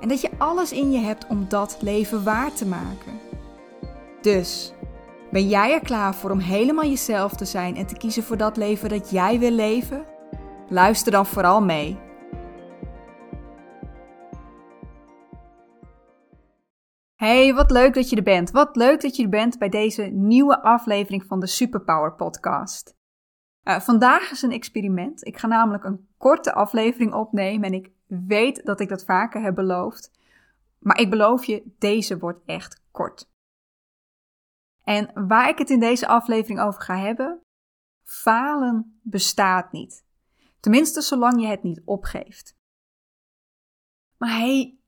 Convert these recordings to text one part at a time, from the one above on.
en dat je alles in je hebt om dat leven waar te maken. Dus, ben jij er klaar voor om helemaal jezelf te zijn en te kiezen voor dat leven dat jij wil leven? Luister dan vooral mee. Hey, wat leuk dat je er bent. Wat leuk dat je er bent bij deze nieuwe aflevering van de Superpower Podcast. Uh, vandaag is een experiment. Ik ga namelijk een korte aflevering opnemen en ik weet dat ik dat vaker heb beloofd. Maar ik beloof je, deze wordt echt kort. En waar ik het in deze aflevering over ga hebben, falen bestaat niet. Tenminste, zolang je het niet opgeeft. Maar hey,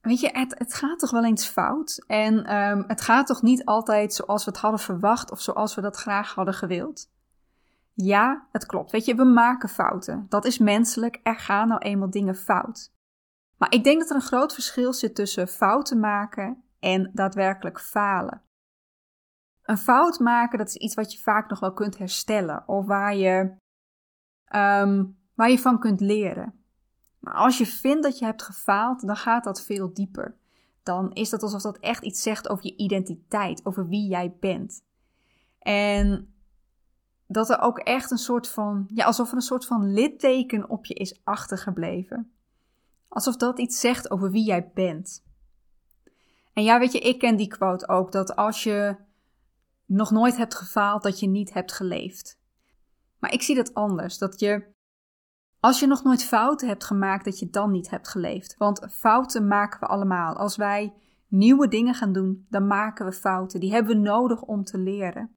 weet je, het, gaat toch wel eens fout? En um, het gaat toch niet altijd zoals we het hadden verwacht of zoals we dat graag hadden gewild? Ja, het klopt. Weet je, we maken fouten. Dat is menselijk. Er gaan nou eenmaal dingen fout. Maar ik denk dat er een groot verschil zit tussen fouten maken en daadwerkelijk falen. Een fout maken, dat is iets wat je vaak nog wel kunt herstellen of waar je, um, waar je van kunt leren. Maar als je vindt dat je hebt gefaald, dan gaat dat veel dieper. Dan is dat alsof dat echt iets zegt over je identiteit, over wie jij bent. En dat er ook echt een soort van, ja, alsof er een soort van litteken op je is achtergebleven. Alsof dat iets zegt over wie jij bent. En ja, weet je, ik ken die quote ook, dat als je nog nooit hebt gefaald, dat je niet hebt geleefd. Maar ik zie dat anders, dat je, als je nog nooit fouten hebt gemaakt, dat je dan niet hebt geleefd. Want fouten maken we allemaal. Als wij nieuwe dingen gaan doen, dan maken we fouten. Die hebben we nodig om te leren.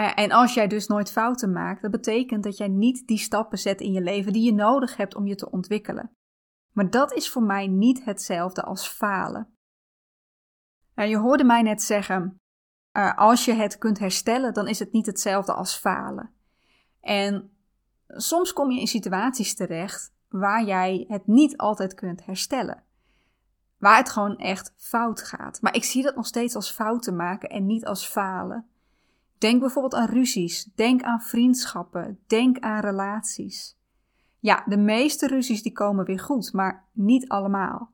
Eh, en als jij dus nooit fouten maakt, dat betekent dat jij niet die stappen zet in je leven die je nodig hebt om je te ontwikkelen. Maar dat is voor mij niet hetzelfde als falen. Nou, je hoorde mij net zeggen: uh, als je het kunt herstellen, dan is het niet hetzelfde als falen. En soms kom je in situaties terecht waar jij het niet altijd kunt herstellen. Waar het gewoon echt fout gaat. Maar ik zie dat nog steeds als fouten maken en niet als falen. Denk bijvoorbeeld aan ruzies, denk aan vriendschappen, denk aan relaties. Ja, de meeste ruzies die komen weer goed, maar niet allemaal.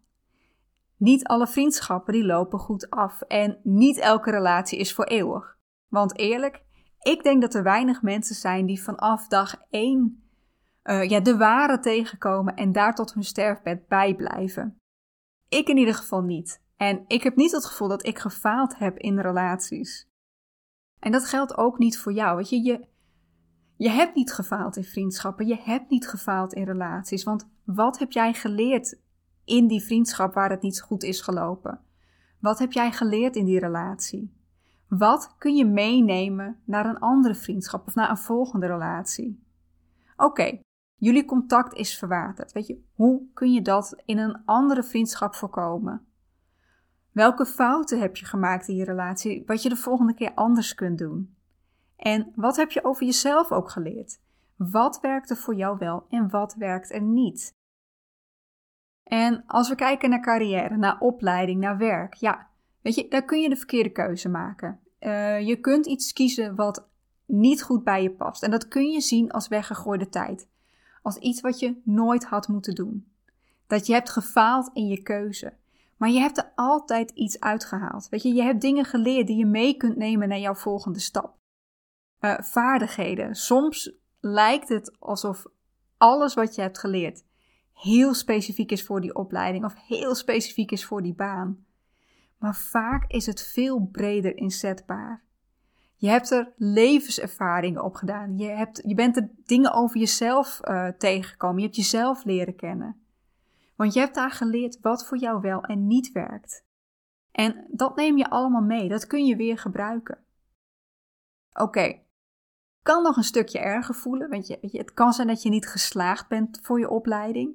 Niet alle vriendschappen die lopen goed af en niet elke relatie is voor eeuwig. Want eerlijk, ik denk dat er weinig mensen zijn die vanaf dag één uh, ja, de ware tegenkomen en daar tot hun sterfbed bijblijven. Ik in ieder geval niet. En ik heb niet het gevoel dat ik gefaald heb in relaties. En dat geldt ook niet voor jou. Weet je, je, hebt niet gefaald in vriendschappen, je hebt niet gefaald in relaties. Want wat heb jij geleerd in die vriendschap waar het niet goed is gelopen? Wat heb jij geleerd in die relatie? Wat kun je meenemen naar een andere vriendschap of naar een volgende relatie? Oké, jullie contact is verwaterd. Weet je, hoe kun je dat in een andere vriendschap voorkomen? Welke fouten heb je gemaakt in je relatie, wat je de volgende keer anders kunt doen? En wat heb je over jezelf ook geleerd? Wat werkt er voor jou wel en wat werkt er niet? En als we kijken naar carrière, naar opleiding, naar werk, ja, weet je, daar kun je de verkeerde keuze maken. Uh, je kunt iets kiezen wat niet goed bij je past. En dat kun je zien als weggegooide tijd. Als iets wat je nooit had moeten doen. Dat je hebt gefaald in je keuze. Maar je hebt er altijd iets uitgehaald. Weet je, je hebt dingen geleerd die je mee kunt nemen naar jouw volgende stap. Uh, vaardigheden. Soms lijkt het alsof alles wat je hebt geleerd heel specifiek is voor die opleiding of heel specifiek is voor die baan. Maar vaak is het veel breder inzetbaar. Je hebt er levenservaringen op gedaan. Je, hebt, je bent er dingen over jezelf uh, tegengekomen. Je hebt jezelf leren kennen. Want je hebt daar geleerd wat voor jou wel en niet werkt. En dat neem je allemaal mee, dat kun je weer gebruiken. Oké, kan nog een stukje erger voelen, want je, het kan zijn dat je niet geslaagd bent voor je opleiding.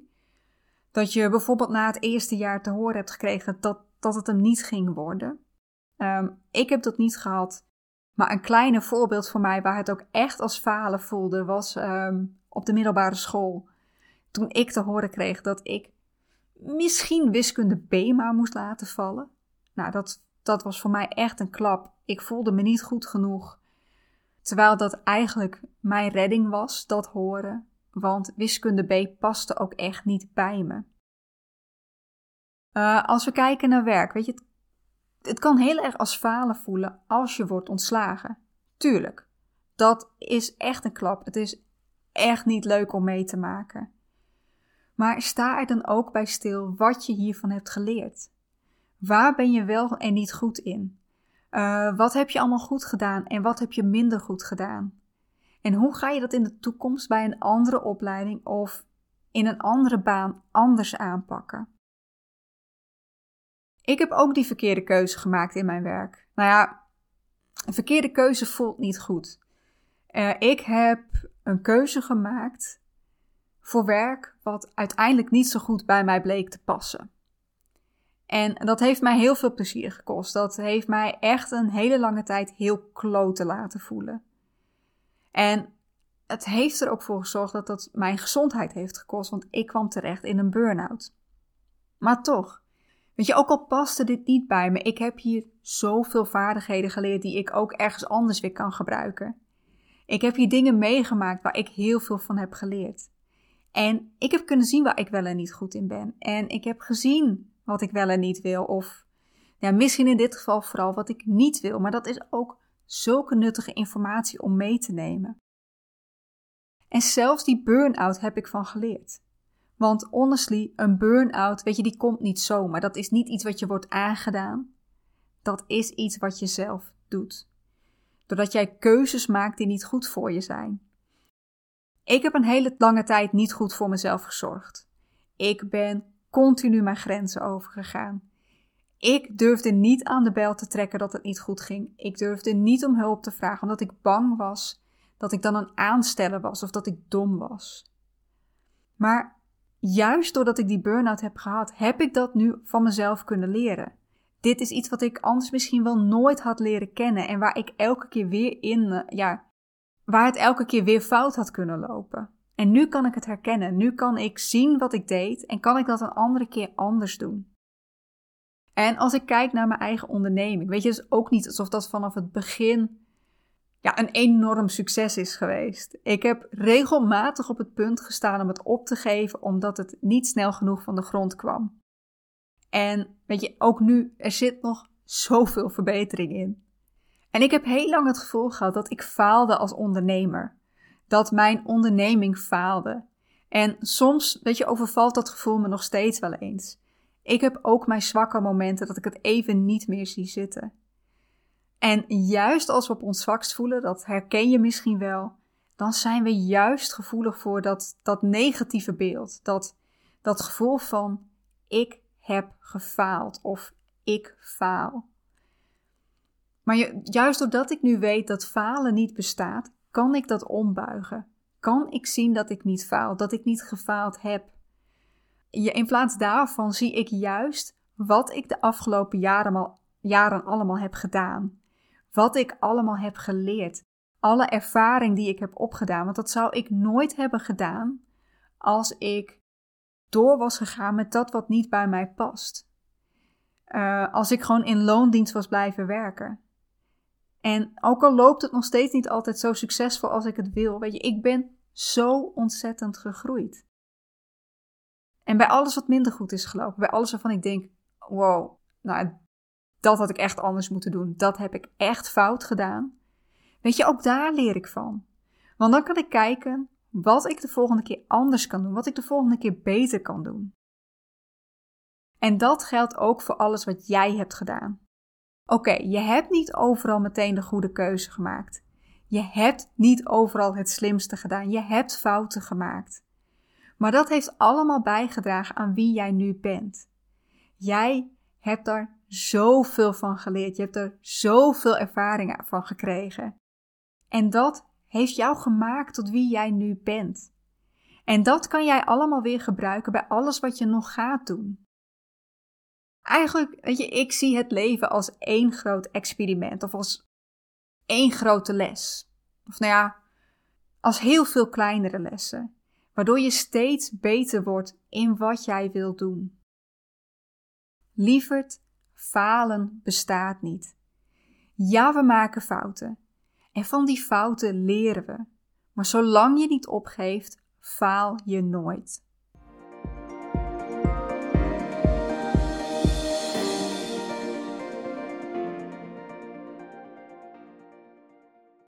Dat je bijvoorbeeld na het eerste jaar te horen hebt gekregen dat, dat het hem niet ging worden. Ehm, ik heb dat niet gehad. Maar een kleine voorbeeld voor mij waar het ook echt als falen voelde, was ehm, op de middelbare school. Toen ik te horen kreeg dat ik misschien wiskunde B maar moest laten vallen. Nou, dat, dat was voor mij echt een klap. Ik voelde me niet goed genoeg. Terwijl dat eigenlijk mijn redding was, dat horen. Want wiskunde B paste ook echt niet bij me. Uh, als we kijken naar werk, weet je, het, het kan heel erg als falen voelen als je wordt ontslagen. Tuurlijk, dat is echt een klap. Het is echt niet leuk om mee te maken. Maar sta er dan ook bij stil wat je hiervan hebt geleerd. Waar ben je wel en niet goed in? Uh, wat heb je allemaal goed gedaan en wat heb je minder goed gedaan? En hoe ga je dat in de toekomst bij een andere opleiding of in een andere baan anders aanpakken? Ik heb ook die verkeerde keuze gemaakt in mijn werk. Nou ja, een verkeerde keuze voelt niet goed. Uh, ik heb een keuze gemaakt voor werk wat uiteindelijk niet zo goed bij mij bleek te passen. En dat heeft mij heel veel plezier gekost. Dat heeft mij echt een hele lange tijd heel klote laten voelen. En het heeft er ook voor gezorgd dat dat mijn gezondheid heeft gekost, want ik kwam terecht in een burn-out. Maar toch, weet je, ook al paste dit niet bij me, ik heb hier zoveel vaardigheden geleerd die ik ook ergens anders weer kan gebruiken. Ik heb hier dingen meegemaakt waar ik heel veel van heb geleerd. En ik heb kunnen zien waar ik wel en niet goed in ben. En ik heb gezien wat ik wel en niet wil. Of ja, misschien in dit geval vooral wat ik niet wil. Maar dat is ook zulke nuttige informatie om mee te nemen. En zelfs die burn-out heb ik van geleerd. Want honestly, een burn-out, weet je, die komt niet zomaar. Dat is niet iets wat je wordt aangedaan. Dat is iets wat je zelf doet. Doordat jij keuzes maakt die niet goed voor je zijn. Ik heb een hele lange tijd niet goed voor mezelf gezorgd. Ik ben continu mijn grenzen overgegaan. Ik durfde niet aan de bel te trekken dat het niet goed ging. Ik durfde niet om hulp te vragen, omdat ik bang was dat ik dan een aansteller was of dat ik dom was. Maar juist doordat ik die burn-out heb gehad, heb ik dat nu van mezelf kunnen leren. Dit is iets wat ik anders misschien wel nooit had leren kennen en waar ik elke keer weer in, eh, ja, waar het elke keer weer fout had kunnen lopen. En nu kan ik het herkennen. Nu kan ik zien wat ik deed en kan ik dat een andere keer anders doen. En als ik kijk naar mijn eigen onderneming, weet je, dus ook niet alsof dat vanaf het begin ja, een enorm succes is geweest. Ik heb regelmatig op het punt gestaan om het op te geven, omdat het niet snel genoeg van de grond kwam. En weet je, ook nu, er zit nog zoveel verbetering in. En ik heb heel lang het gevoel gehad dat ik faalde als ondernemer. Dat mijn onderneming faalde. En soms, weet je, overvalt dat gevoel me nog steeds wel eens. Ik heb ook mijn zwakke momenten dat ik het even niet meer zie zitten. En juist als we op ons zwakst voelen, dat herken je misschien wel, dan zijn we juist gevoelig voor dat, dat negatieve beeld. Dat, dat gevoel van ik heb gefaald of ik faal. Maar juist doordat ik nu weet dat falen niet bestaat, kan ik dat ombuigen. Kan ik zien dat ik niet faal, dat ik niet gefaald heb. In plaats daarvan zie ik juist wat ik de afgelopen jaren, jaren allemaal heb gedaan. Wat ik allemaal heb geleerd. Alle ervaring die ik heb opgedaan. Want dat zou ik nooit hebben gedaan als ik door was gegaan met dat wat niet bij mij past. Uh, als ik gewoon in loondienst was blijven werken. En ook al loopt het nog steeds niet altijd zo succesvol als ik het wil, weet je, ik ben zo ontzettend gegroeid. En bij alles wat minder goed is gelopen, bij alles waarvan ik denk, wow, nou, dat had ik echt anders moeten doen, dat heb ik echt fout gedaan. Weet je, ook daar leer ik van. Want dan kan ik kijken wat ik de volgende keer anders kan doen, wat ik de volgende keer beter kan doen. En dat geldt ook voor alles wat jij hebt gedaan. Oké, je hebt niet overal meteen de goede keuze gemaakt. Je hebt niet overal het slimste gedaan. Je hebt fouten gemaakt. Maar dat heeft allemaal bijgedragen aan wie jij nu bent. Jij hebt daar zoveel van geleerd. Je hebt er zoveel ervaring van gekregen. En dat heeft jou gemaakt tot wie jij nu bent. En dat kan jij allemaal weer gebruiken bij alles wat je nog gaat doen. Eigenlijk, weet je, ik zie het leven als één groot experiment of als één grote les. Of nou ja, als heel veel kleinere lessen, waardoor je steeds beter wordt in wat jij wilt doen. Lieverd, falen bestaat niet. Ja, we maken fouten. En van die fouten leren we. Maar zolang je niet opgeeft, faal je nooit.